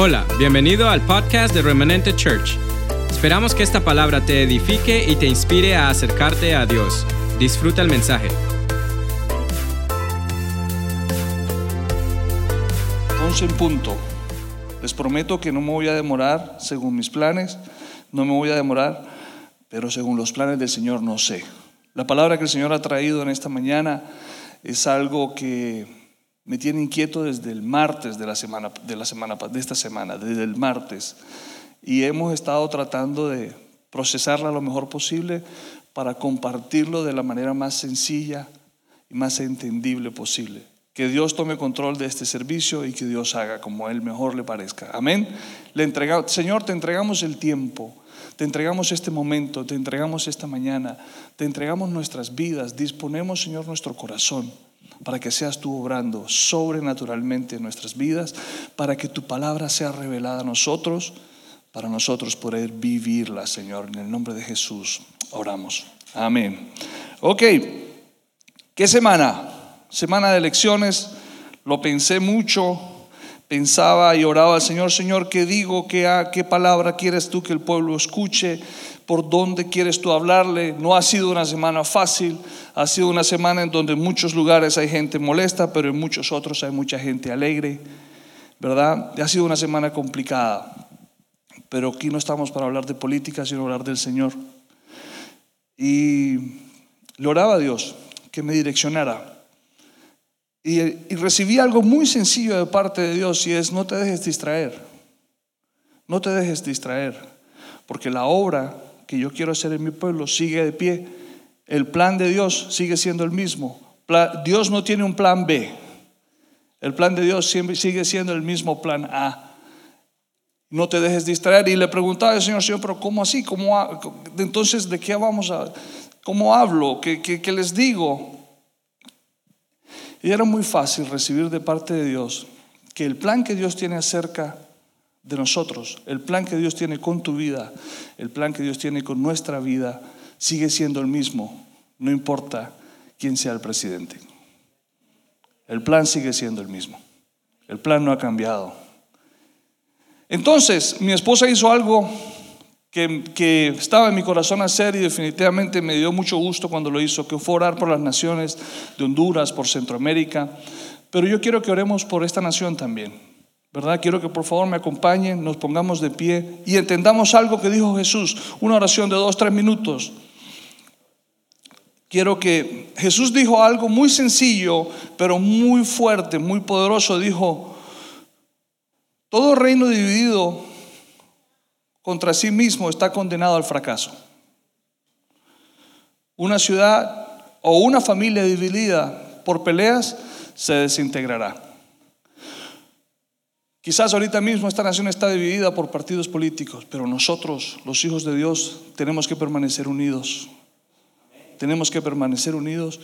Hola, bienvenido al podcast de Remanente Church. Esperamos que esta palabra te edifique y te inspire a acercarte a Dios. Disfruta el mensaje. 11 en punto. Les prometo que no me voy a demorar según mis planes, no me voy a demorar, pero según los planes del Señor no sé. La palabra que el Señor ha traído en esta mañana es algo que me tiene inquieto desde el martes de la semana de la semana de esta semana, desde el martes. Y hemos estado tratando de procesarla lo mejor posible para compartirlo de la manera más sencilla y más entendible posible. Que Dios tome control de este servicio y que Dios haga como Él mejor le parezca. Amén. Le entrega, Señor, te entregamos el tiempo, te entregamos este momento, te entregamos esta mañana, te entregamos nuestras vidas, disponemos, Señor, nuestro corazón para que seas tú obrando sobrenaturalmente en nuestras vidas, para que tu palabra sea revelada a nosotros, para nosotros poder vivirla, Señor. En el nombre de Jesús oramos. Amén. Ok, ¿qué semana? Semana de elecciones, lo pensé mucho, pensaba y oraba al Señor, Señor, ¿qué digo? ¿Qué, ¿Qué palabra quieres tú que el pueblo escuche? ¿Por dónde quieres tú hablarle? No ha sido una semana fácil, ha sido una semana en donde en muchos lugares hay gente molesta, pero en muchos otros hay mucha gente alegre, ¿verdad? Ha sido una semana complicada, pero aquí no estamos para hablar de política, sino hablar del Señor. Y le oraba a Dios que me direccionara. Y, recibí algo muy sencillo de parte de Dios y es no te dejes distraer, no te dejes distraer, porque la obra que yo quiero hacer en mi pueblo sigue de pie. El plan de Dios sigue siendo el mismo. Dios no tiene un plan B. El plan de Dios siempre sigue siendo el mismo plan A. No te dejes distraer. Y le preguntaba al Señor, Señor, pero ¿cómo así? ¿Cómo, entonces, ¿de qué vamos a, cómo hablo? ¿Qué, qué, qué les digo? Y era muy fácil recibir de parte de Dios que el plan que Dios tiene acerca de nosotros, el plan que Dios tiene con tu vida, el plan que Dios tiene con nuestra vida, sigue siendo el mismo, no importa quién sea el presidente. El plan sigue siendo el mismo. El plan no ha cambiado. Entonces, mi esposa hizo algo que, estaba en mi corazón hacer y definitivamente me dio mucho gusto cuando lo hizo, que fue orar por las naciones de Honduras, por Centroamérica. Pero yo quiero que oremos por esta nación también. ¿verdad? Quiero que por favor me acompañen, nos pongamos de pie y entendamos algo que dijo Jesús, una oración de dos, tres minutos. Quiero que Jesús dijo algo muy sencillo, pero muy fuerte, muy poderoso. Dijo, todo reino dividido contra sí mismo está condenado al fracaso. Una ciudad o una familia dividida por peleas se desintegrará. Quizás ahorita mismo esta nación está dividida por partidos políticos, pero nosotros, los hijos de Dios, tenemos que permanecer unidos. Tenemos que permanecer unidos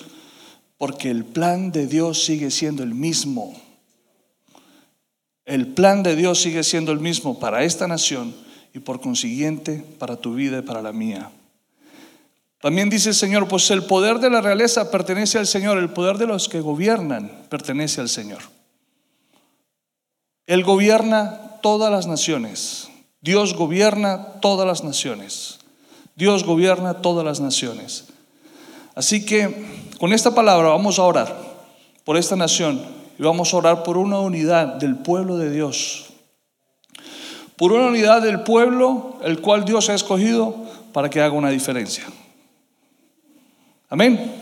porque el plan de Dios sigue siendo el mismo. El plan de Dios sigue siendo el mismo para esta nación y por consiguiente para tu vida y para la mía. También dice el Señor, pues el poder de la realeza pertenece al Señor, el poder de los que gobiernan pertenece al Señor. Él gobierna todas las naciones. Dios gobierna todas las naciones. Dios gobierna todas las naciones. Así que con esta palabra vamos a orar por esta nación y vamos a orar por una unidad del pueblo de Dios. Por una unidad del pueblo el cual Dios ha escogido para que haga una diferencia. Amén.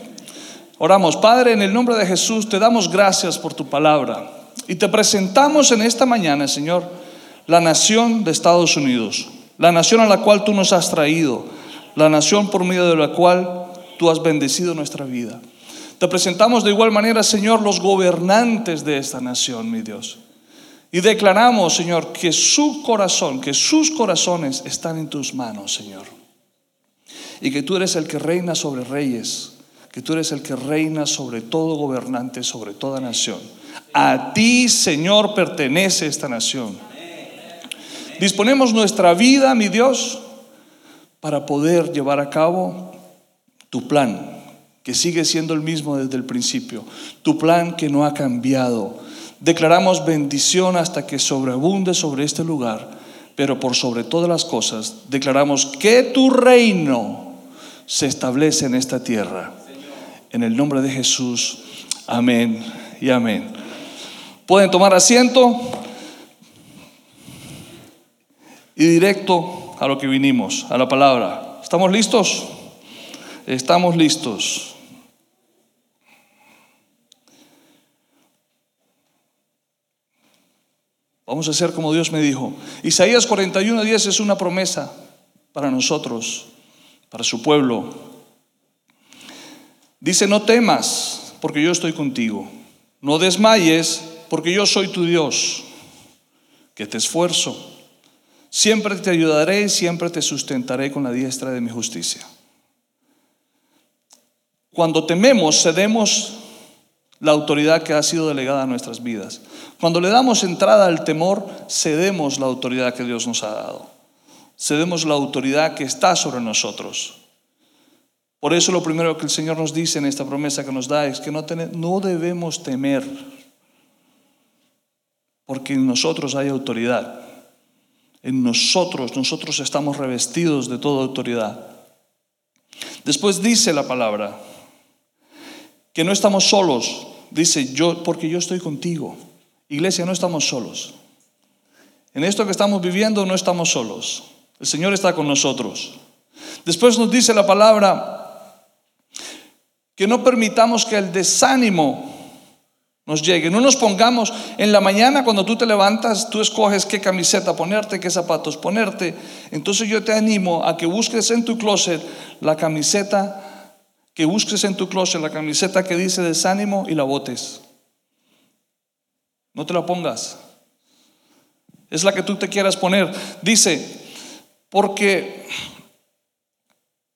Oramos, Padre, en el nombre de Jesús, te damos gracias por tu palabra. Y te presentamos en esta mañana, Señor, la nación de Estados Unidos, la nación a la cual tú nos has traído, la nación por medio de la cual tú has bendecido nuestra vida. Te presentamos de igual manera, Señor, los gobernantes de esta nación, mi Dios. Y declaramos, Señor, que su corazón, que sus corazones están en tus manos, Señor. Y que tú eres el que reina sobre reyes, que tú eres el que reina sobre todo gobernante, sobre toda nación. A ti, Señor, pertenece esta nación. Disponemos nuestra vida, mi Dios, para poder llevar a cabo tu plan, que sigue siendo el mismo desde el principio. Tu plan que no ha cambiado. Declaramos bendición hasta que sobreabunde sobre este lugar, pero por sobre todas las cosas declaramos que tu reino se establece en esta tierra. En el nombre de Jesús, amén y amén. Pueden tomar asiento y directo a lo que vinimos, a la palabra. ¿Estamos listos? Estamos listos. Vamos a hacer como Dios me dijo. Isaías 41:10 es una promesa para nosotros, para su pueblo. Dice, no temas, porque yo estoy contigo. No desmayes, porque yo soy tu Dios, que te esfuerzo. Siempre te ayudaré y siempre te sustentaré con la diestra de mi justicia. Cuando tememos, cedemos la autoridad que ha sido delegada a nuestras vidas. Cuando le damos entrada al temor, cedemos la autoridad que Dios nos ha dado. Cedemos la autoridad que está sobre nosotros. Por eso lo primero que el Señor nos dice en esta promesa que nos da es que no, no debemos temer, porque en nosotros hay autoridad. En nosotros, nosotros estamos revestidos de toda autoridad. Después dice la palabra que no estamos solos, dice, yo, porque yo estoy contigo. Iglesia, no estamos solos. En esto que estamos viviendo no estamos solos. El Señor está con nosotros. Después nos dice la palabra que no permitamos que el desánimo nos llegue. No nos pongamos en la mañana cuando tú te levantas, tú escoges qué camiseta ponerte, qué zapatos ponerte. Entonces yo te animo a que busques en tu closet la camiseta que busques en tu closet la camiseta que dice desánimo y la botes. No te la pongas. Es la que tú te quieras poner. Dice, porque,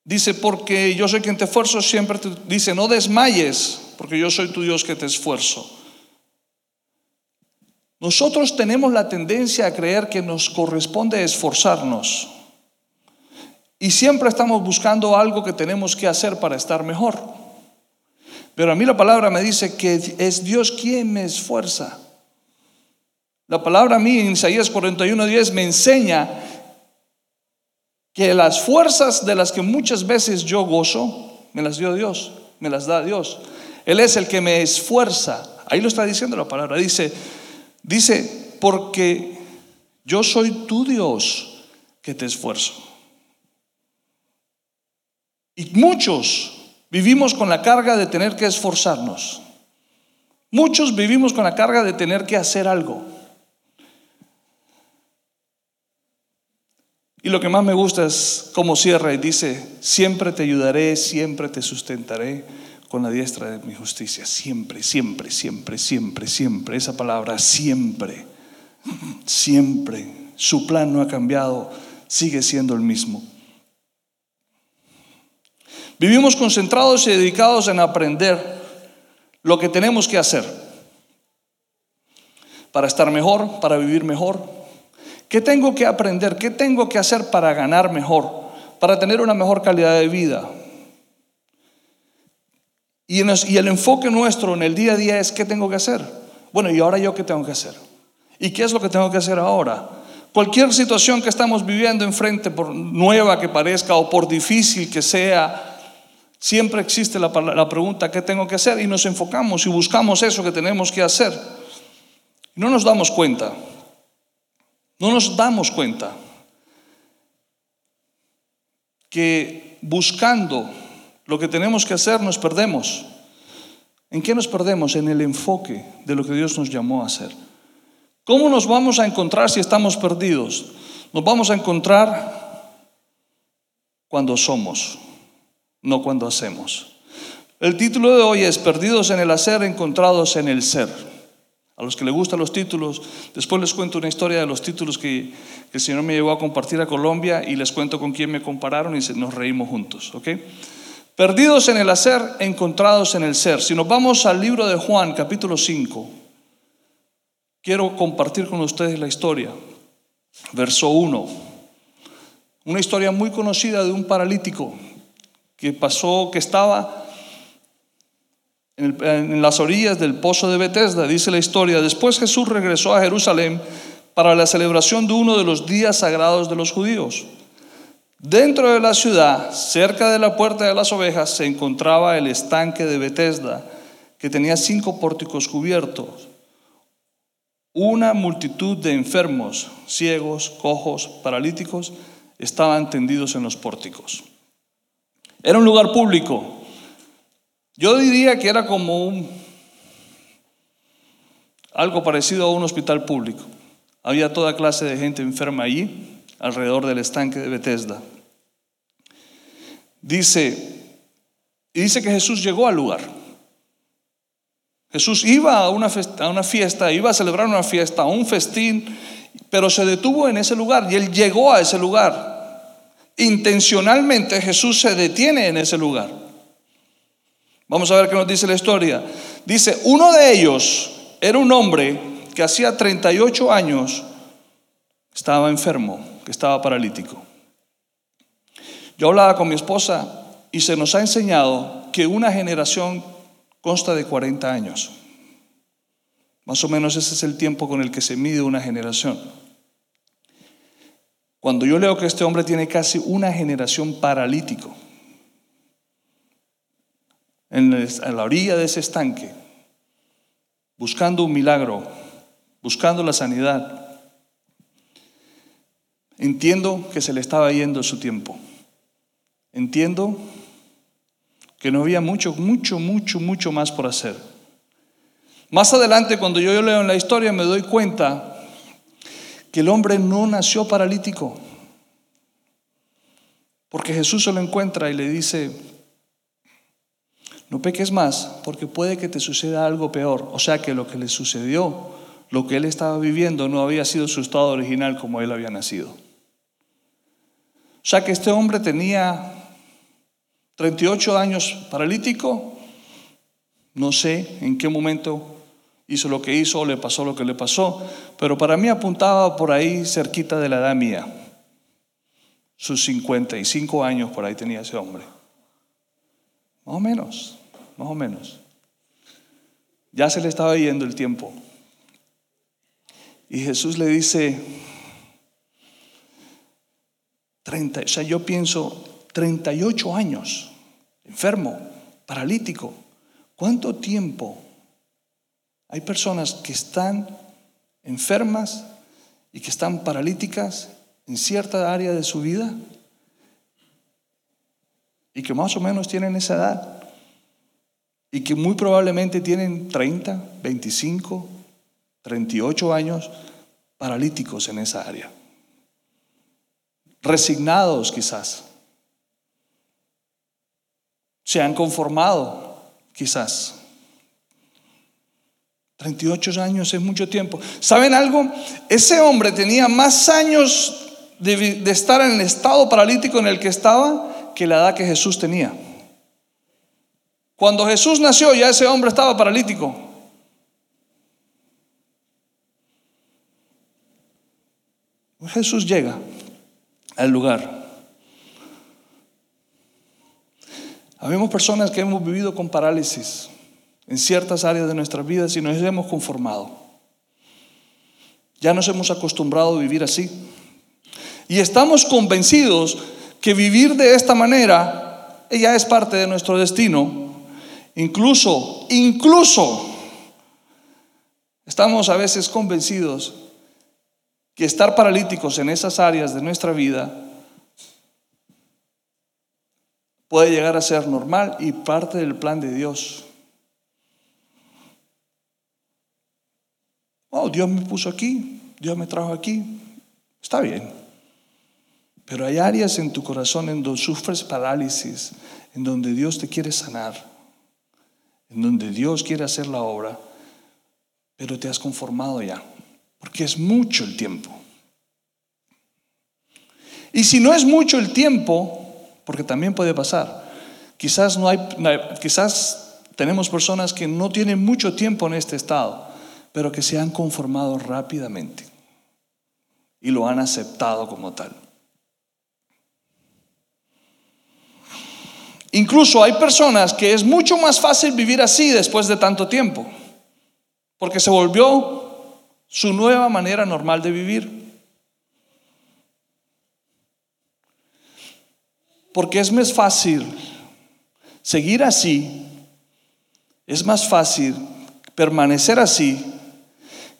dice, porque yo soy quien te esfuerzo, siempre te dice, no desmayes, porque yo soy tu Dios que te esfuerzo. Nosotros tenemos la tendencia a creer que nos corresponde esforzarnos. Y siempre estamos buscando algo que tenemos que hacer para estar mejor. Pero a mí la palabra me dice que es Dios quien me esfuerza. La palabra a mí en Isaías 41:10 me enseña que las fuerzas de las que muchas veces yo gozo, me las dio Dios, me las da Dios. Él es el que me esfuerza. Ahí lo está diciendo la palabra. Dice, dice, porque yo soy tu Dios que te esfuerzo. Y muchos vivimos con la carga de tener que esforzarnos. Muchos vivimos con la carga de tener que hacer algo. Y lo que más me gusta es cómo cierra y dice, siempre te ayudaré, siempre te sustentaré con la diestra de mi justicia. Siempre, siempre, siempre, siempre, siempre. Esa palabra, siempre, siempre. Su plan no ha cambiado, sigue siendo el mismo. Vivimos concentrados y dedicados en aprender lo que tenemos que hacer para estar mejor, para vivir mejor. ¿Qué tengo que aprender? ¿Qué tengo que hacer para ganar mejor? Para tener una mejor calidad de vida. Y, el enfoque nuestro en el día a día es ¿qué tengo que hacer? Bueno, ¿y ahora yo qué tengo que hacer? ¿Y qué es lo que tengo que hacer ahora? Cualquier situación que estamos viviendo enfrente, por nueva que parezca o por difícil que sea, Siempre existe la, pregunta, ¿qué tengo que hacer? Y nos enfocamos y buscamos eso que tenemos que hacer. No nos damos cuenta, no nos damos cuenta que buscando lo que tenemos que hacer nos perdemos. ¿En qué nos perdemos? En el enfoque de lo que Dios nos llamó a hacer. ¿Cómo nos vamos a encontrar si estamos perdidos? Nos vamos a encontrar cuando somos no cuando hacemos. El título de hoy es Perdidos en el hacer, encontrados en el ser. A los que les gustan los títulos, después les cuento una historia de los títulos que, el Señor me llevó a compartir a Colombia y les cuento con quién me compararon y nos reímos juntos. Perdidos en el hacer, encontrados en el ser. Si nos vamos al libro de Juan, capítulo 5, quiero compartir con ustedes la historia. Verso 1. Una historia muy conocida de un paralítico que pasó, que estaba en, las orillas del pozo de Bethesda, dice la historia. Después Jesús regresó a Jerusalén para la celebración de uno de los días sagrados de los judíos. Dentro de la ciudad, cerca de la puerta de las ovejas, se encontraba el estanque de Bethesda, que tenía cinco pórticos cubiertos. Una multitud de enfermos, ciegos, cojos, paralíticos, estaban tendidos en los pórticos. Era un lugar público, yo diría que era como algo parecido a un hospital público. Había toda clase de gente enferma allí, alrededor del estanque de Bethesda. Dice, y dice que Jesús llegó al lugar. Jesús iba a una, a una fiesta, iba a celebrar una fiesta, a un festín, pero se detuvo en ese lugar y él llegó a ese lugar. Intencionalmente Jesús se detiene en ese lugar. Vamos a ver qué nos dice la historia. Dice, uno de ellos era un hombre que hacía 38 años estaba enfermo, que estaba paralítico. Yo hablaba con mi esposa y se nos ha enseñado que una generación consta de 40 años. Más o menos ese es el tiempo con el que se mide una generación. Cuando yo leo que este hombre tiene casi una generación paralítico, en la orilla de ese estanque, buscando un milagro, buscando la sanidad. Entiendo que se le estaba yendo su tiempo. Entiendo que no había mucho, mucho, mucho, mucho más por hacer. Más adelante, cuando yo leo en la historia, me doy cuenta el hombre no nació paralítico. Porque Jesús se lo encuentra y le dice, no peques más porque puede que te suceda algo peor. O sea que lo que le sucedió, lo que él estaba viviendo, no había sido su estado original como él había nacido. O sea que este hombre tenía 38 años paralítico. No sé en qué momento hizo lo que hizo le pasó lo que le pasó, pero para mí apuntaba por ahí cerquita de la edad mía. Sus 55 años por ahí tenía ese hombre. Más o menos más o menos. Ya se le estaba yendo el tiempo. Y Jesús le dice, 30, o sea, yo pienso 38 años, enfermo, paralítico. ¿Cuánto tiempo hay personas que están enfermas y que están paralíticas en cierta área de su vida y que más o menos tienen esa edad? y que muy probablemente tienen 30, 25, 38 años paralíticos en esa área. Resignados quizás. Se han conformado quizás. 38 años es mucho tiempo. ¿Saben algo? Ese hombre tenía más años de, estar en el estado paralítico en el que estaba que la edad que Jesús tenía. Cuando Jesús nació ya ese hombre estaba paralítico. Jesús llega al lugar. Habemos personas que hemos vivido con parálisis en ciertas áreas de nuestras vidas y nos hemos conformado. Ya nos hemos acostumbrado a vivir así. Y estamos convencidos que vivir de esta manera ya es parte de nuestro destino Incluso, incluso, estamos a veces convencidos que estar paralíticos en esas áreas de nuestra vida puede llegar a ser normal y parte del plan de Dios. Oh, Dios me puso aquí, Dios me trajo aquí. Está bien. Pero hay áreas en tu corazón en donde sufres parálisis, en donde Dios te quiere sanar en donde Dios quiere hacer la obra, pero te has conformado ya, porque es mucho el tiempo. Y si no es mucho el tiempo, porque también puede pasar, quizás no hay, quizás tenemos personas que no tienen mucho tiempo en este estado, pero que se han conformado rápidamente y lo han aceptado como tal. Incluso hay personas que es mucho más fácil vivir así después de tanto tiempo, porque se volvió su nueva manera normal de vivir. Porque es más fácil seguir así, es más fácil permanecer así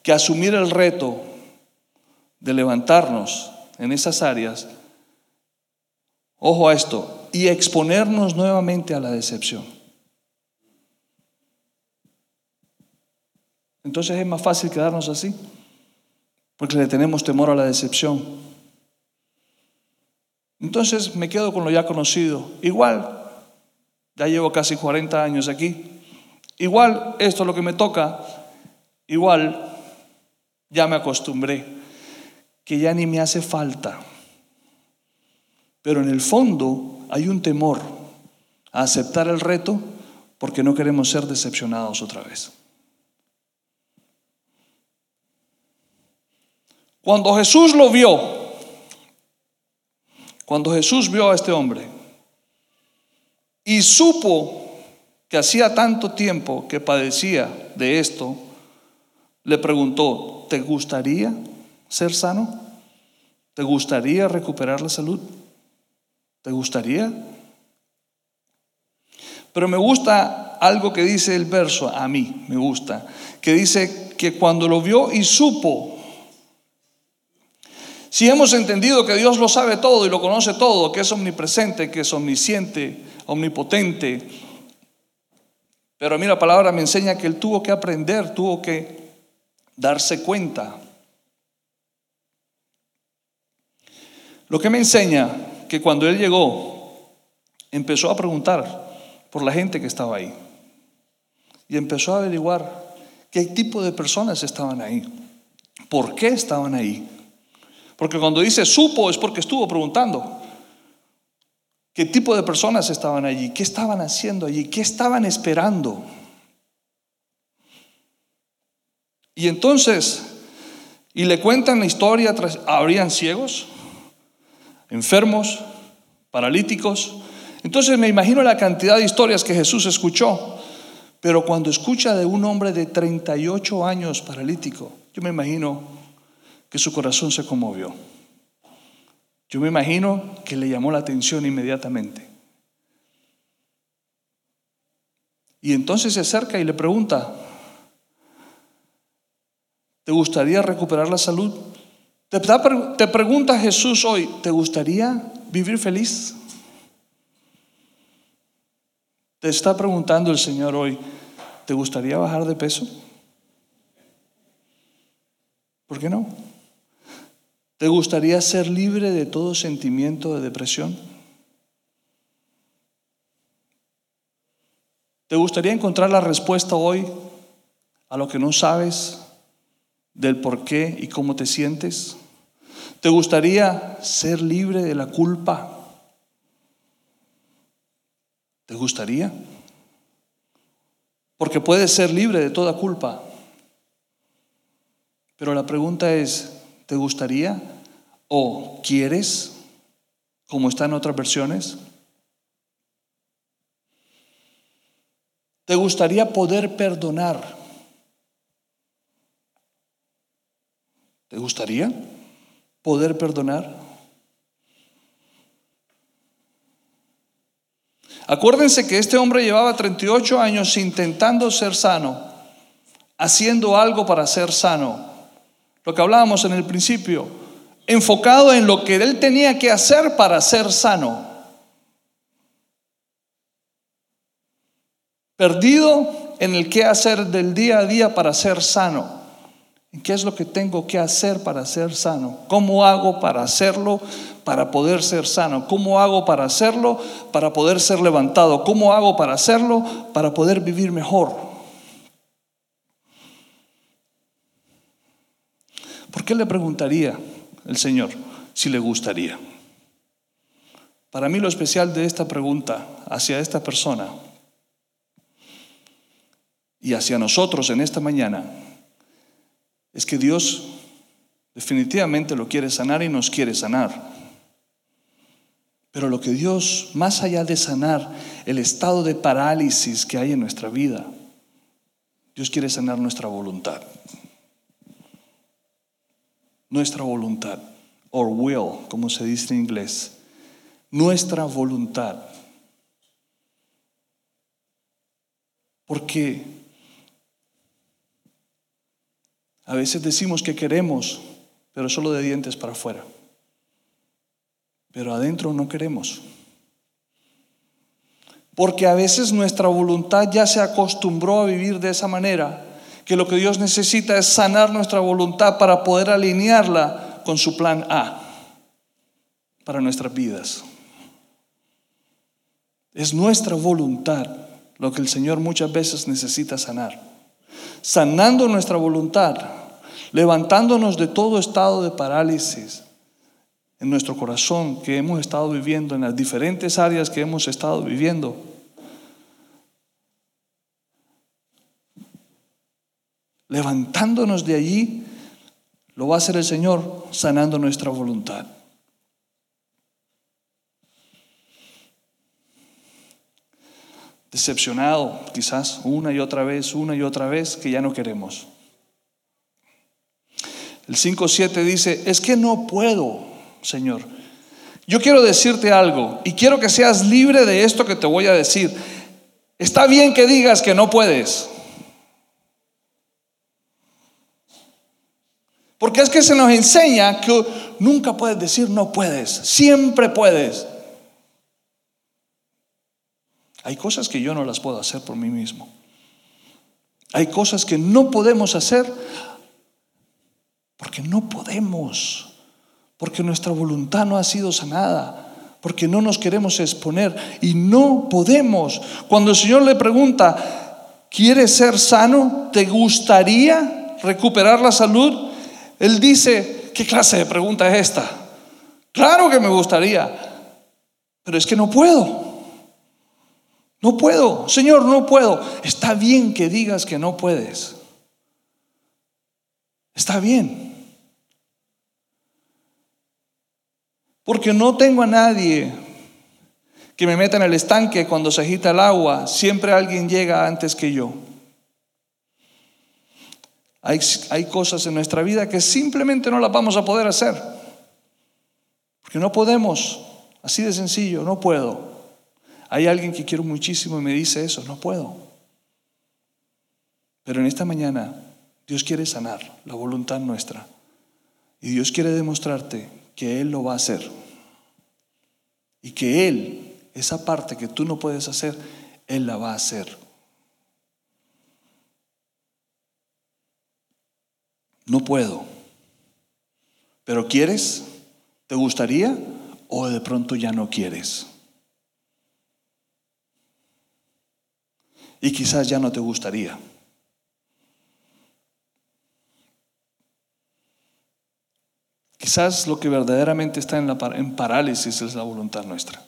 que asumir el reto de levantarnos en esas áreas. Ojo a esto, y exponernos nuevamente a la decepción. Entonces es más fácil quedarnos así, porque le tenemos temor a la decepción. Entonces me quedo con lo ya conocido. Igual, ya llevo casi 40 años aquí. Igual, esto es lo que me toca. Igual, ya me acostumbré, que ya ni me hace falta. Pero en el fondo hay un temor a aceptar el reto porque no queremos ser decepcionados otra vez. Cuando Jesús lo vio, cuando Jesús vio a este hombre y supo que hacía tanto tiempo que padecía de esto, le preguntó, ¿te gustaría ser sano? ¿Te gustaría recuperar la salud? ¿Te gustaría? Pero me gusta algo que dice el verso, a mí me gusta, que dice que cuando lo vio y supo, si hemos entendido que Dios lo sabe todo y lo conoce todo, que es omnipresente, que es omnisciente, omnipotente, pero a mí la palabra me enseña que él tuvo que aprender, tuvo que darse cuenta. Lo que me enseña que cuando él llegó, empezó a preguntar por la gente que estaba ahí. Y empezó a averiguar qué tipo de personas estaban ahí. ¿Por qué estaban ahí? Porque cuando dice supo es porque estuvo preguntando. ¿Qué tipo de personas estaban allí? ¿Qué estaban haciendo allí? ¿Qué estaban esperando? Y entonces, y le cuentan la historia, habrían ciegos, enfermos, paralíticos. Entonces me imagino la cantidad de historias que Jesús escuchó, pero cuando escucha de un hombre de 38 años paralítico, yo me imagino que su corazón se conmovió. Yo me imagino que le llamó la atención inmediatamente. Y entonces se acerca y le pregunta, ¿te gustaría recuperar la salud? Te, pregunta Jesús hoy, ¿te gustaría vivir feliz? Te está preguntando el Señor hoy, ¿te gustaría bajar de peso? ¿Por qué no? ¿Te gustaría ser libre de todo sentimiento de depresión? ¿Te gustaría encontrar la respuesta hoy a lo que no sabes del por qué y cómo te sientes? ¿Te gustaría ser libre de la culpa? ¿Te gustaría? Porque puedes ser libre de toda culpa. Pero la pregunta es, ¿te gustaría o quieres, como está en otras versiones? ¿Te gustaría poder perdonar? ¿Te gustaría poder perdonar? Acuérdense que este hombre llevaba 38 años intentando ser sano, haciendo algo para ser sano. Lo que hablábamos en el principio, enfocado en lo que él tenía que hacer para ser sano. Perdido en el qué hacer del día a día para ser sano. ¿Qué es lo que tengo que hacer para ser sano? ¿Cómo hago para hacerlo para poder ser sano? ¿Cómo hago para hacerlo para poder ser levantado? ¿Cómo hago para hacerlo para poder vivir mejor? ¿Por qué le preguntaría el Señor si le gustaría? Para mí lo especial de esta pregunta hacia esta persona y hacia nosotros en esta mañana es que Dios definitivamente lo quiere sanar y nos quiere sanar. Pero lo que Dios, más allá de sanar el estado de parálisis que hay en nuestra vida, Dios quiere sanar nuestra voluntad. Nuestra voluntad, or will, como se dice en inglés. Nuestra voluntad. Porque a veces decimos que queremos, pero solo de dientes para afuera. Pero adentro no queremos. Porque a veces nuestra voluntad ya se acostumbró a vivir de esa manera, que lo que Dios necesita es sanar nuestra voluntad para poder alinearla con su plan A para nuestras vidas. Es nuestra voluntad lo que el Señor muchas veces necesita sanar. Sanando nuestra voluntad, levantándonos de todo estado de parálisis en nuestro corazón que hemos estado viviendo, en las diferentes áreas que hemos estado viviendo. Levantándonos de allí, lo va a hacer el Señor sanando nuestra voluntad. decepcionado quizás una y otra vez, una y otra vez, que ya no queremos. El 5.7 dice, es que no puedo, Señor. Yo quiero decirte algo y quiero que seas libre de esto que te voy a decir. Está bien que digas que no puedes. Porque es que se nos enseña que nunca puedes decir no puedes, siempre puedes. Hay cosas que yo no las puedo hacer por mí mismo. Hay cosas que no podemos hacer porque nuestra voluntad no ha sido sanada, porque no nos queremos exponer y no podemos. Cuando el Señor le pregunta, ¿quieres ser sano? ¿Te gustaría recuperar la salud? Él dice, ¿qué clase de pregunta es esta? Claro que me gustaría, pero es que no puedo. No puedo, Señor, no puedo. Está bien que digas que no puedes. Está bien. Porque no tengo a nadie que me meta en el estanque cuando se agita el agua. Siempre alguien llega antes que yo. Hay, hay, cosas en nuestra vida que simplemente no las vamos a poder hacer. Porque no podemos. Así de sencillo, no puedo. Hay alguien que quiero muchísimo y me dice eso, no puedo. Pero en esta mañana Dios quiere sanar la voluntad nuestra y Dios quiere demostrarte que Él lo va a hacer y que Él, esa parte que tú no puedes hacer, Él la va a hacer. No puedo. ¿Pero quieres? ¿Te gustaría? ¿O de pronto ya no quieres? y quizás ya no te gustaría. Quizás lo que verdaderamente está en, la, parálisis es la voluntad nuestra.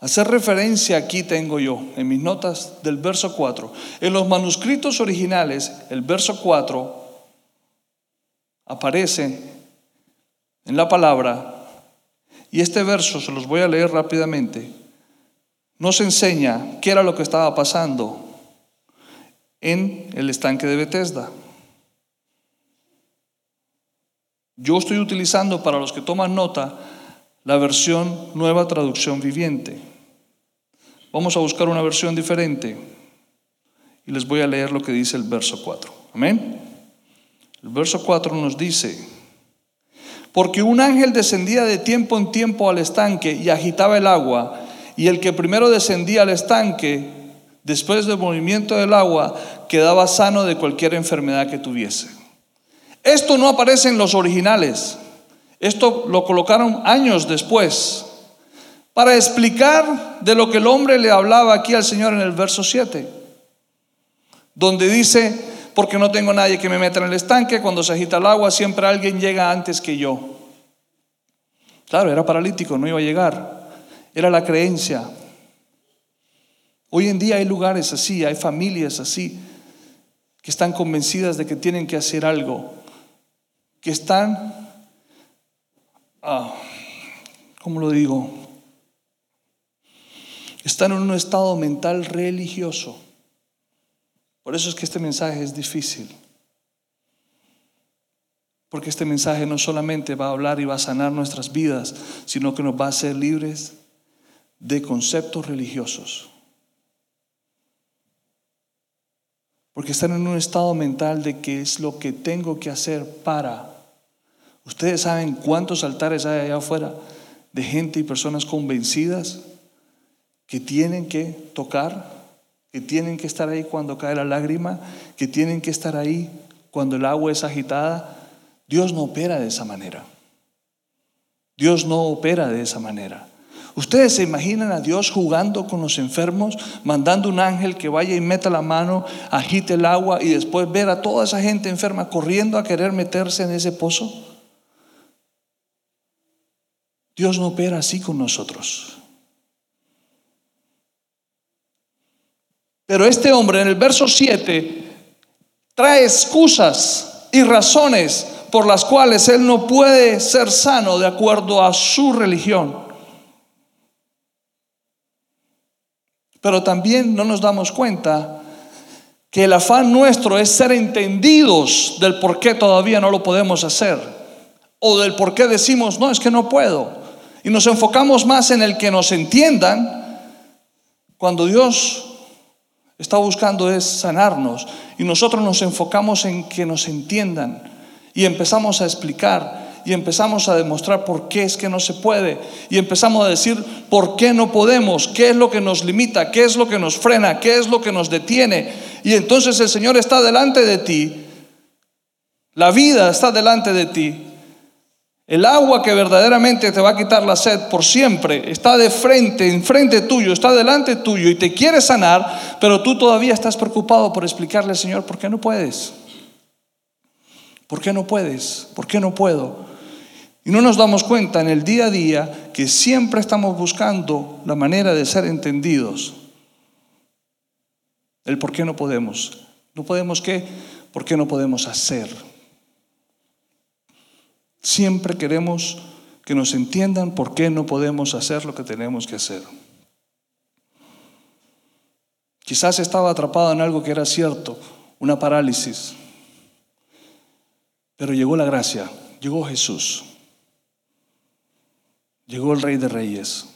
Hacer referencia aquí tengo yo, en mis notas del verso 4. En los manuscritos originales, el verso 4 aparece en la palabra, y este verso se los voy a leer rápidamente, nos enseña qué era lo que estaba pasando en el estanque de Bethesda. Yo estoy utilizando para los que toman nota la versión nueva traducción viviente. Vamos a buscar una versión diferente y les voy a leer lo que dice el verso 4. Amén. El verso 4 nos dice, porque un ángel descendía de tiempo en tiempo al estanque y agitaba el agua y el que primero descendía al estanque, después del movimiento del agua, quedaba sano de cualquier enfermedad que tuviese. Esto no aparece en los originales. Esto lo colocaron años después para explicar de lo que el hombre le hablaba aquí al Señor en el verso 7, donde dice, porque no tengo nadie que me meta en el estanque, cuando se agita el agua siempre alguien llega antes que yo. Claro, era paralítico, no iba a llegar era la creencia. Hoy en día hay lugares así, hay familias así, que están convencidas de que tienen que hacer algo, que están ah, ¿cómo lo digo? Están en un estado mental religioso. Por eso es que este mensaje es difícil. Porque este mensaje no solamente va a hablar y va a sanar nuestras vidas, sino que nos va a hacer libres de conceptos religiosos. Porque están en un estado mental de qué es lo que tengo que hacer para. Ustedes saben cuántos altares hay allá afuera de gente y personas convencidas que tienen que tocar, que tienen que estar ahí cuando cae la lágrima, que tienen que estar ahí cuando el agua es agitada, Dios no opera de esa manera. Dios no opera de esa manera. Ustedes se imaginan a Dios jugando con los enfermos, mandando un ángel que vaya y meta la mano, agite el agua y después ver a toda esa gente enferma corriendo a querer meterse en ese pozo. Dios no opera así con nosotros. Pero este hombre en el verso 7 trae excusas y razones por las cuales él no puede ser sano de acuerdo a su religión. Pero también no nos damos cuenta que el afán nuestro es ser entendidos del por qué todavía no lo podemos hacer. O del por qué decimos, no, es que no puedo. Y nos enfocamos más en el que nos entiendan cuando Dios está buscando es sanarnos. Y nosotros nos enfocamos en que nos entiendan y empezamos a explicar y empezamos a demostrar por qué es que no se puede y empezamos a decir por qué no podemos, qué es lo que nos limita, qué es lo que nos frena, qué es lo que nos detiene. Y entonces el Señor está delante de ti, la vida está delante de ti, el agua que verdaderamente te va a quitar la sed por siempre está de frente, enfrente tuyo, está delante tuyo y te quiere sanar, pero tú todavía estás preocupado por explicarle al Señor por qué no puedes. ¿Por qué no puedes? ¿Por qué no puedo? Y no nos damos cuenta en el día a día que siempre estamos buscando la manera de ser entendidos. El por qué no podemos. ¿No podemos qué? ¿Por qué no podemos hacer? Siempre queremos que nos entiendan por qué no podemos hacer lo que tenemos que hacer. Quizás estaba atrapado en algo que era cierto, una parálisis. Pero llegó la gracia, llegó Jesús, llegó el Rey de Reyes,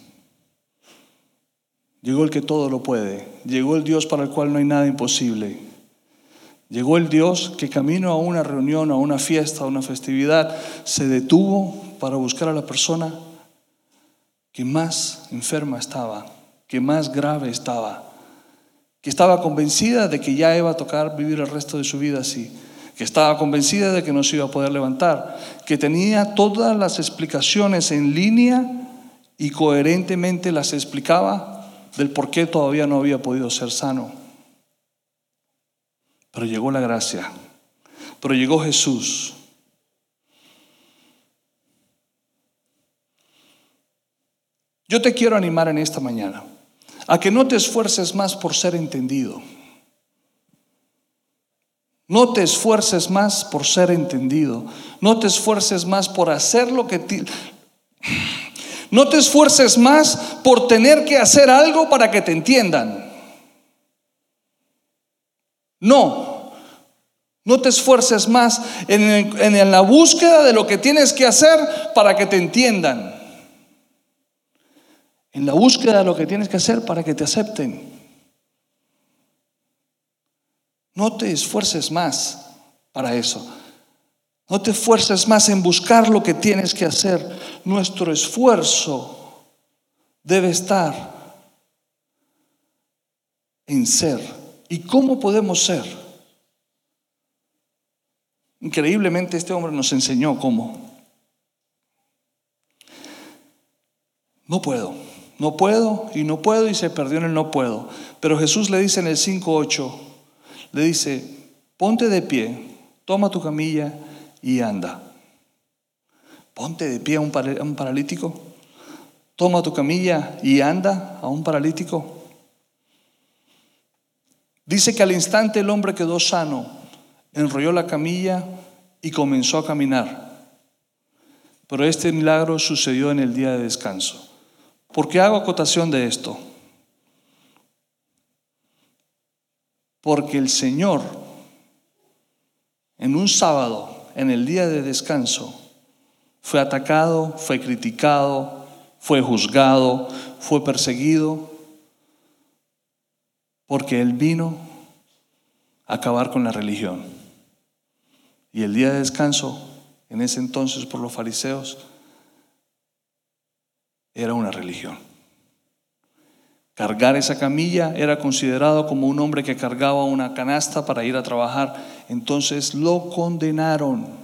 llegó el que todo lo puede, llegó el Dios para el cual no hay nada imposible. Llegó el Dios que camino a una reunión, a una fiesta, a una festividad, se detuvo para buscar a la persona que más enferma estaba, que más grave estaba, que estaba convencida de que ya iba a tocar vivir el resto de su vida así que estaba convencida de que no se iba a poder levantar, que tenía todas las explicaciones en línea y coherentemente las explicaba del por qué todavía no había podido ser sano. Pero llegó la gracia, pero llegó Jesús. Yo te quiero animar en esta mañana a que no te esfuerces más por ser entendido. No te esfuerces más por ser entendido. No te esfuerces más por hacer lo que te... No te esfuerces más por tener que hacer algo para que te entiendan. No, no te esfuerces más en, en, la búsqueda de lo que tienes que hacer para que te entiendan. En la búsqueda de lo que tienes que hacer para que te acepten. No te esfuerces más para eso. No te esfuerces más en buscar lo que tienes que hacer. Nuestro esfuerzo debe estar en ser. ¿Y cómo podemos ser? Increíblemente este hombre nos enseñó cómo. No puedo, no puedo y no puedo y se perdió en el no puedo. Pero Jesús le dice en el 5.8, le dice, ponte de pie, toma tu camilla y anda. Ponte de pie a un, paralítico. Toma tu camilla y anda a un paralítico. Dice que al instante el hombre quedó sano, enrolló la camilla y comenzó a caminar. pero este milagro sucedió en el día de descanso. ¿Por qué hago acotación de esto? Porque el Señor, en un sábado, en el día de descanso, fue atacado, fue criticado, fue juzgado, fue perseguido, porque Él vino a acabar con la religión. Y el día de descanso, en ese entonces por los fariseos, era una religión. Cargar esa camilla era considerado como un hombre que cargaba una canasta para ir a trabajar. Entonces lo condenaron.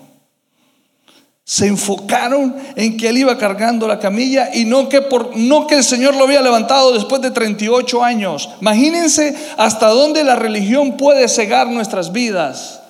Se enfocaron en que él iba cargando la camilla y no que, por, no que el Señor lo había levantado después de 38 años. Imagínense hasta dónde la religión puede cegar nuestras vidas.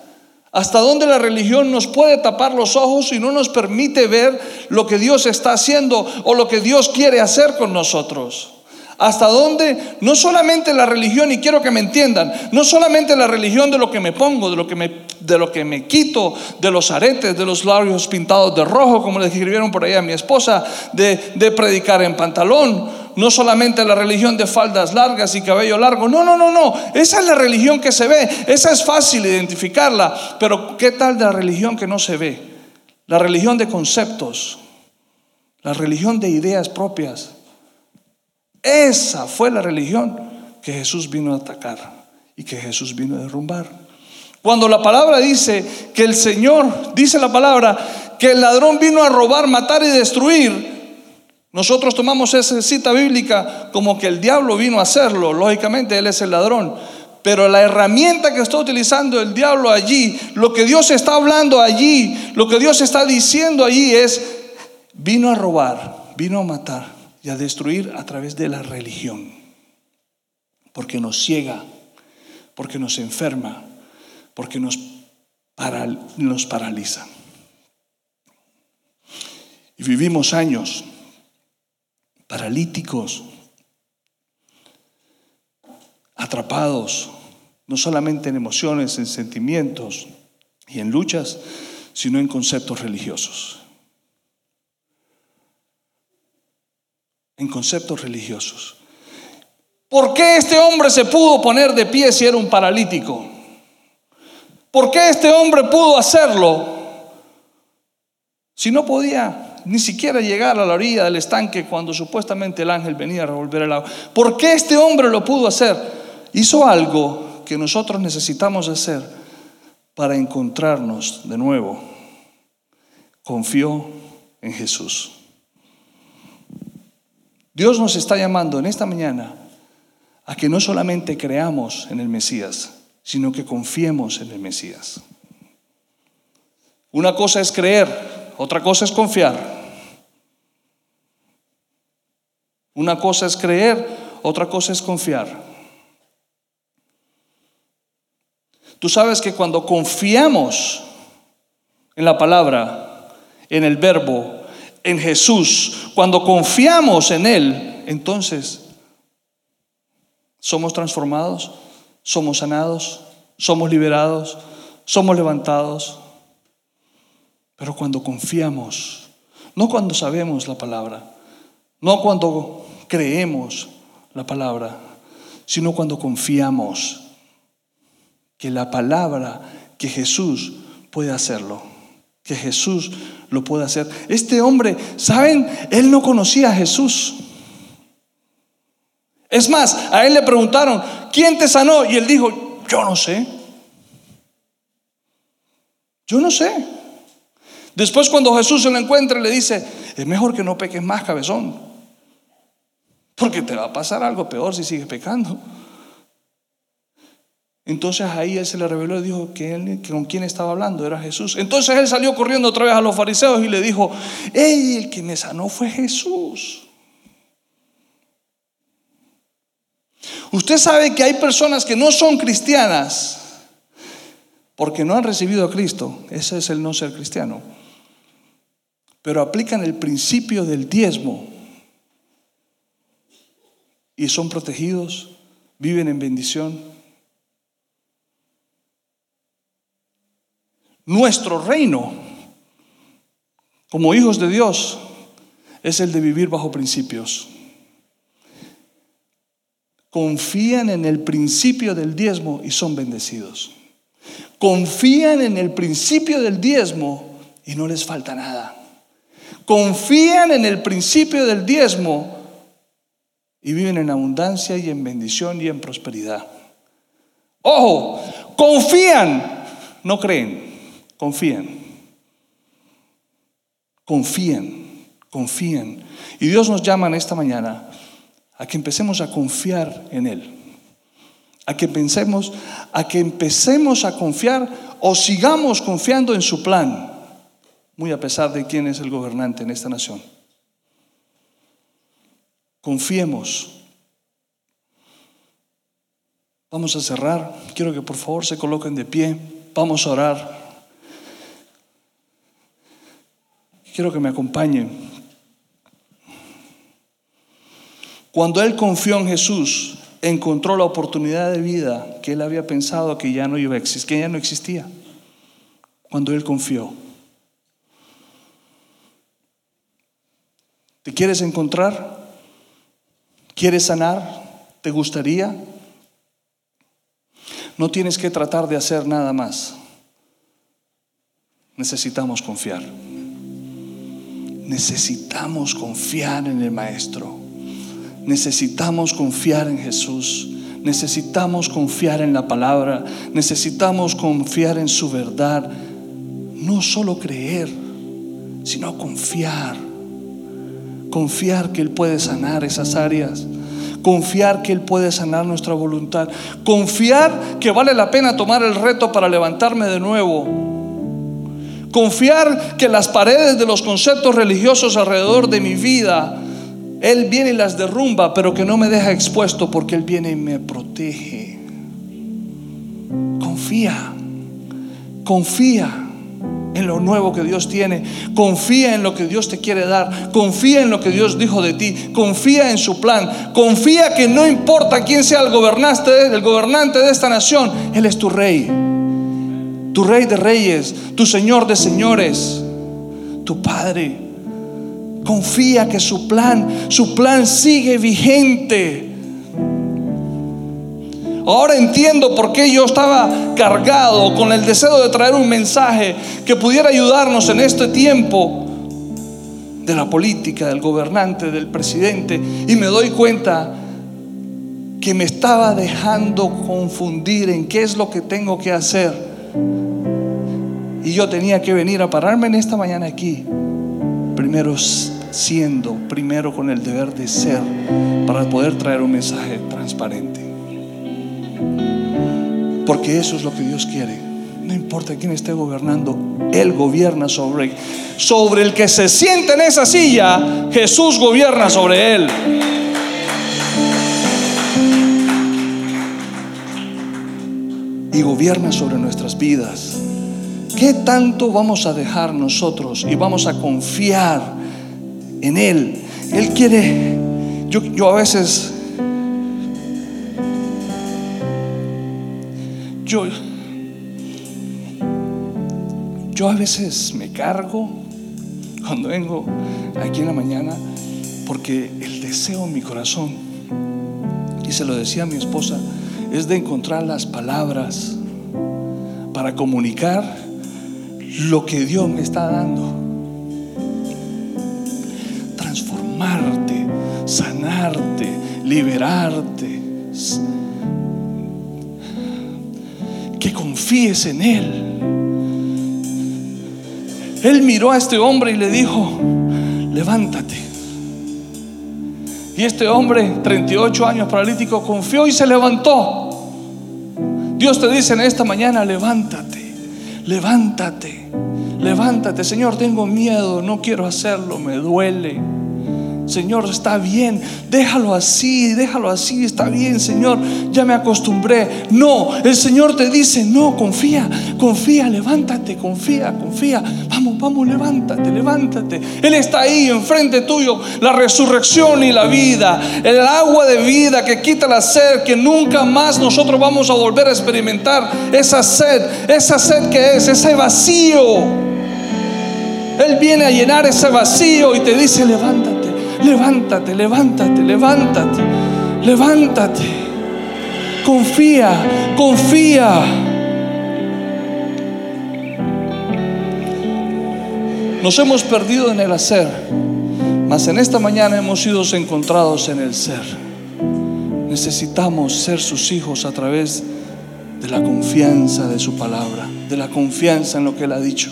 Hasta dónde la religión nos puede tapar los ojos y no nos permite ver lo que Dios está haciendo o lo que Dios quiere hacer con nosotros. Hasta dónde no solamente la religión, y quiero que me entiendan, no solamente la religión de lo que me pongo, de lo que me, de lo que me quito, de los aretes, de los labios pintados de rojo, como le escribieron por ahí a mi esposa, de, de predicar en pantalón, no solamente la religión de faldas largas y cabello largo. No, no, no, no. Esa es la religión que se ve. Esa es fácil identificarla. Pero ¿qué tal de la religión que no se ve? La religión de conceptos. La religión de ideas propias. Esa fue la religión que Jesús vino a atacar y que Jesús vino a derrumbar. Cuando la palabra dice que el Señor, dice la palabra, que el ladrón vino a robar, matar y destruir, nosotros tomamos esa cita bíblica como que el diablo vino a hacerlo, lógicamente él es el ladrón. Pero la herramienta que está utilizando el diablo allí, lo que Dios está hablando allí, lo que Dios está diciendo allí es, vino a robar, vino a matar y a destruir a través de la religión. Porque nos ciega, porque nos enferma, porque nos, nos paraliza. Y vivimos años paralíticos, atrapados, no solamente en emociones, en sentimientos y en luchas, sino en conceptos religiosos. En conceptos religiosos. ¿Por qué este hombre se pudo poner de pie si era un paralítico? ¿Por qué este hombre pudo hacerlo si no podía ni siquiera llegar a la orilla del estanque cuando supuestamente el ángel venía a revolver el agua. ¿Por qué este hombre lo pudo hacer? Hizo algo que nosotros necesitamos hacer para encontrarnos de nuevo. Confió en Jesús. Dios nos está llamando en esta mañana a que no solamente creamos en el Mesías, sino que confiemos en el Mesías. Una cosa es creer, otra cosa es confiar. Una cosa es creer, otra cosa es confiar. Tú sabes que cuando confiamos en la palabra, en el verbo, en Jesús, cuando confiamos en Él, entonces somos transformados, somos sanados, somos liberados, somos levantados. Pero cuando confiamos, no cuando sabemos la palabra, no cuando creemos la palabra, sino cuando confiamos que la palabra, que Jesús puede hacerlo, que Jesús lo puede hacer. Este hombre, ¿saben? Él no conocía a Jesús. Es más, a él le preguntaron, ¿quién te sanó? Y él dijo, yo no sé. Yo no sé. Después cuando Jesús se lo encuentra le dice, es mejor que no peques más, cabezón, porque te va a pasar algo peor si sigues pecando. Entonces ahí él se le reveló y dijo que, él, con quién estaba hablando, era Jesús. Entonces él salió corriendo otra vez a los fariseos y le dijo, el que me sanó fue Jesús. Usted sabe que hay personas que no son cristianas porque no han recibido a Cristo. Ese es el no ser cristiano pero aplican el principio del diezmo y son protegidos, viven en bendición. Nuestro reino, como hijos de Dios es el de vivir bajo principios. Confían en el principio del diezmo y son bendecidos. Confían en el principio del diezmo y no les falta nada. Confían en el principio del diezmo y viven en abundancia y en bendición y en prosperidad. Ojo, confían, no creen, confían. Confíen, confíen. Y Dios nos llama en esta mañana a que empecemos a confiar en Él. A que pensemos, a que empecemos a confiar o sigamos confiando en su plan, muy a pesar de quién es el gobernante en esta nación. Confiemos. Vamos a cerrar. Quiero que por favor se coloquen de pie. Vamos a orar. Quiero que me acompañen. Cuando él confió en Jesús, encontró la oportunidad de vida que él había pensado que ya no iba a existir, que ya no existía. Cuando él confió. ¿Te quieres encontrar? ¿Quieres sanar? ¿Te gustaría? No tienes que tratar de hacer nada más. Necesitamos confiar. Necesitamos confiar en el Maestro. Necesitamos confiar en Jesús. Necesitamos confiar en la palabra. Necesitamos confiar en su verdad. No solo creer, sino confiar. Confiar que Él puede sanar esas áreas. Confiar que Él puede sanar nuestra voluntad. Confiar que vale la pena tomar el reto para levantarme de nuevo. Confiar que las paredes de los conceptos religiosos alrededor de mi vida, Él viene y las derrumba, pero que no me deja expuesto porque Él viene y me protege. Confía, confía en lo nuevo que Dios tiene. Confía en lo que Dios te quiere dar. Confía en lo que Dios dijo de ti. Confía en su plan. Confía que no importa quién sea el gobernante, el gobernante de esta nación, Él es tu rey. Tu rey de reyes, tu señor de señores, tu padre. Confía que su plan, su plan sigue vigente. Ahora entiendo por qué yo estaba cargado con el deseo de traer un mensaje que pudiera ayudarnos en este tiempo de la política, del gobernante, del presidente. Y me doy cuenta que me estaba dejando confundir en qué es lo que tengo que hacer. Y yo tenía que venir a pararme en esta mañana aquí, primero siendo, primero con el deber de ser, para poder traer un mensaje transparente. Porque eso es lo que Dios quiere. No importa quién esté gobernando, Él gobierna sobre, sobre el que se siente en esa silla, Jesús gobierna sobre Él. Y gobierna sobre nuestras vidas. ¿Qué tanto vamos a dejar nosotros y vamos a confiar en Él? Él quiere, yo, yo a veces Yo, yo a veces me cargo cuando vengo aquí en la mañana porque el deseo en mi corazón, y se lo decía a mi esposa, es de encontrar las palabras para comunicar lo que Dios me está dando. Transformarte, sanarte, liberarte que confíes en Él. Él miró a este hombre y le dijo, levántate. Y este hombre, 38 años paralítico, confió y se levantó. Dios te dice en esta mañana, levántate, levántate, levántate. Señor, tengo miedo, no quiero hacerlo, me duele. Señor, está bien, déjalo así, déjalo así, está bien, Señor, ya me acostumbré. No, el Señor te dice, no, confía, confía, levántate, confía, confía. Vamos, vamos, levántate, levántate. Él está ahí enfrente tuyo, la resurrección y la vida, el agua de vida que quita la sed, que nunca más nosotros vamos a volver a experimentar esa sed, esa sed que es, ese vacío Él viene a llenar ese vacío y te dice, levántate, levántate, levántate, levántate, levántate. Confía, confía. Nos hemos perdido en el hacer, mas en esta mañana hemos sido encontrados en el ser. Necesitamos ser sus hijos a través de la confianza de su palabra, de la confianza en lo que Él ha dicho.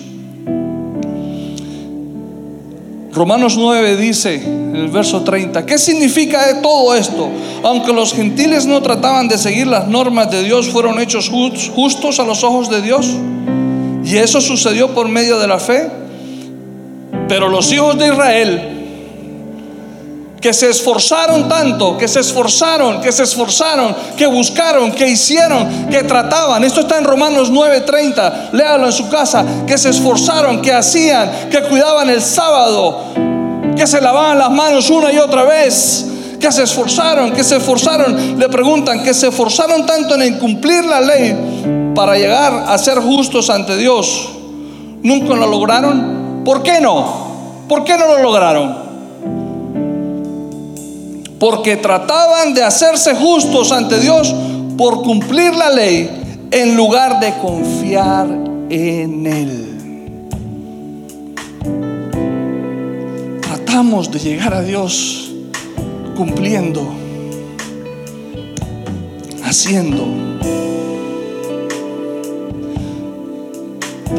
Romanos 9 dice en el verso 30, ¿qué significa todo esto? Aunque los gentiles no trataban de seguir las normas de Dios, fueron hechos justos a los ojos de Dios. Y eso sucedió por medio de la fe. Pero los hijos de Israel que se esforzaron tanto, que se esforzaron, que se esforzaron, que buscaron, que hicieron, que trataban. Esto está en Romanos 9:30, léalo en su casa, que se esforzaron, que hacían, que cuidaban el sábado, que se lavaban las manos una y otra vez, que se esforzaron, que se esforzaron, le preguntan, que se esforzaron tanto en incumplir la ley para llegar a ser justos ante Dios. ¿Nunca lo lograron? ¿Por qué no? ¿Por qué no lo lograron? Porque trataban de hacerse justos ante Dios por cumplir la ley en lugar de confiar en Él. Tratamos de llegar a Dios cumpliendo, haciendo.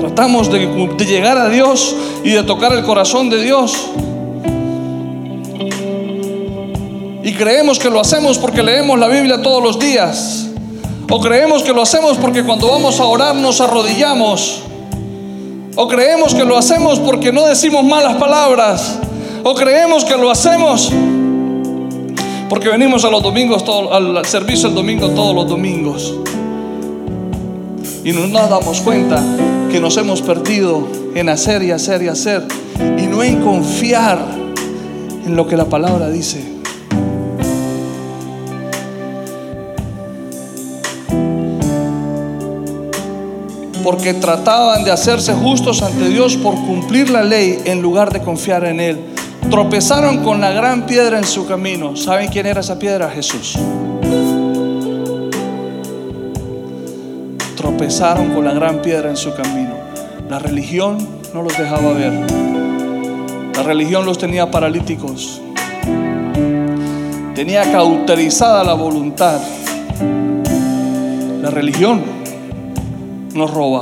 Tratamos de, llegar a Dios y de tocar el corazón de Dios Y creemos que lo hacemos porque leemos la Biblia todos los días. O creemos que lo hacemos porque cuando vamos a orar nos arrodillamos. O creemos que lo hacemos porque no decimos malas palabras. O creemos que lo hacemos porque venimos a los domingos, al servicio el domingo todos los domingos. Y no nos damos cuenta que nos hemos perdido en hacer y hacer y hacer. Y no en confiar en lo que la palabra dice. Porque trataban de hacerse justos ante Dios por cumplir la ley en lugar de confiar en Él. Tropezaron con la gran piedra en su camino. ¿Saben quién era esa piedra? Jesús. Tropezaron con la gran piedra en su camino. La religión no los dejaba ver. La religión los tenía paralíticos. Tenía cauterizada la voluntad. La religión nos roba,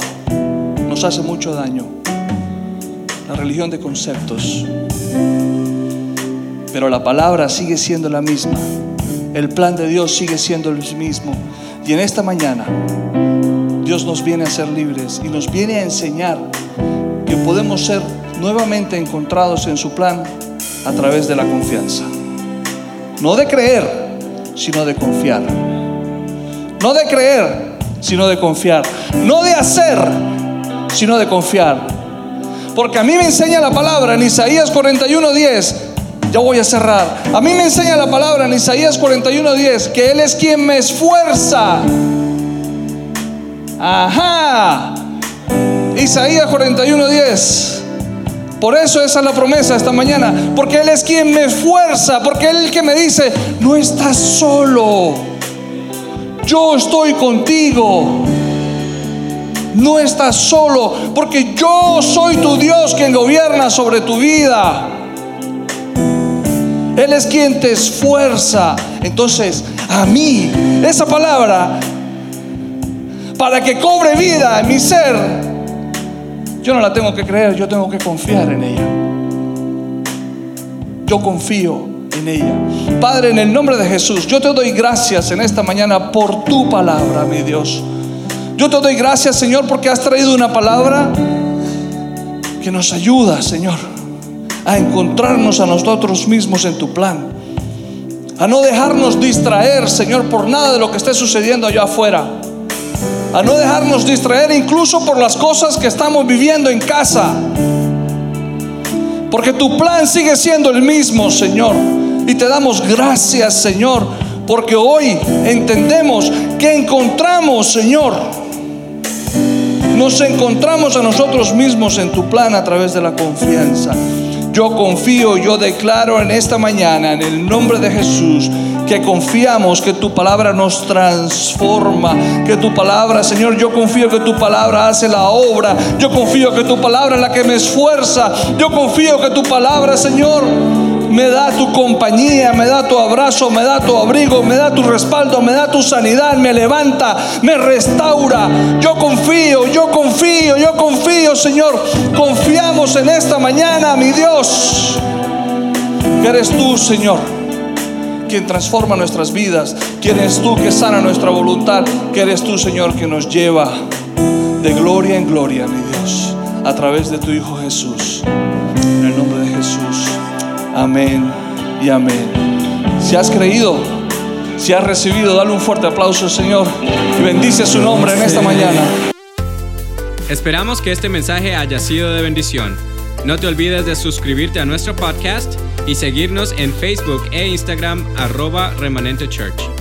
nos hace mucho daño. La religión de conceptos. Pero la palabra sigue siendo la misma. El plan de Dios sigue siendo el mismo. Y en esta mañana Dios nos viene a ser libres y nos viene a enseñar que podemos ser nuevamente encontrados en su plan a través de la confianza. No de creer, sino de confiar. No de creer, sino de confiar. No de hacer, sino de confiar. Porque a mí me enseña la palabra en Isaías 41:10. Ya voy a cerrar. A mí me enseña la palabra en Isaías 41:10 que Él es quien me esfuerza. Ajá. Isaías 41:10. Por eso esa es la promesa esta mañana. Porque Él es quien me esfuerza. Porque Él es el que me dice, no estás solo yo estoy contigo. No estás solo, porque yo soy tu Dios quien gobierna sobre tu vida. Él es quien te esfuerza. Entonces, a mí, esa palabra, para que cobre vida en mi ser, yo no la tengo que creer, yo tengo que confiar en ella. Yo confío en ella. Padre, en el nombre de Jesús, yo te doy gracias en esta mañana por tu palabra, mi Dios. Yo te doy gracias, Señor, porque has traído una palabra que nos ayuda, Señor, a encontrarnos a nosotros mismos en tu plan. A no dejarnos distraer, Señor, por nada de lo que esté sucediendo allá afuera. A no dejarnos distraer incluso por las cosas que estamos viviendo en casa. Porque tu plan sigue siendo el mismo, Señor. Y te damos gracias, Señor, porque hoy entendemos que encontramos, Señor, Nos encontramos a nosotros mismos en tu plan a través de la confianza. Yo confío, yo declaro en esta mañana, en el nombre de Jesús, que confiamos que tu palabra nos transforma, que tu palabra, Señor, yo confío que tu palabra hace la obra, yo confío que tu palabra es la que me esfuerza, yo confío que tu palabra, Señor, me da tu compañía, me da tu abrazo, me da tu abrigo, me da tu respaldo, me da tu sanidad, me levanta, me restaura. Yo confío, yo confío, yo confío, Señor. Confiamos en esta mañana, mi Dios, que eres tú, Señor, quien transforma nuestras vidas, quien eres tú que sana nuestra voluntad, que eres tú, Señor, que nos lleva de gloria en gloria, mi Dios, a través de tu Hijo Jesús. Amén y amén. Si has creído, si has recibido, dale un fuerte aplauso al Señor y bendice su nombre en esta mañana. Esperamos que este mensaje haya sido de bendición. No te olvides de suscribirte a nuestro podcast y seguirnos en Facebook e Instagram arroba remanente church.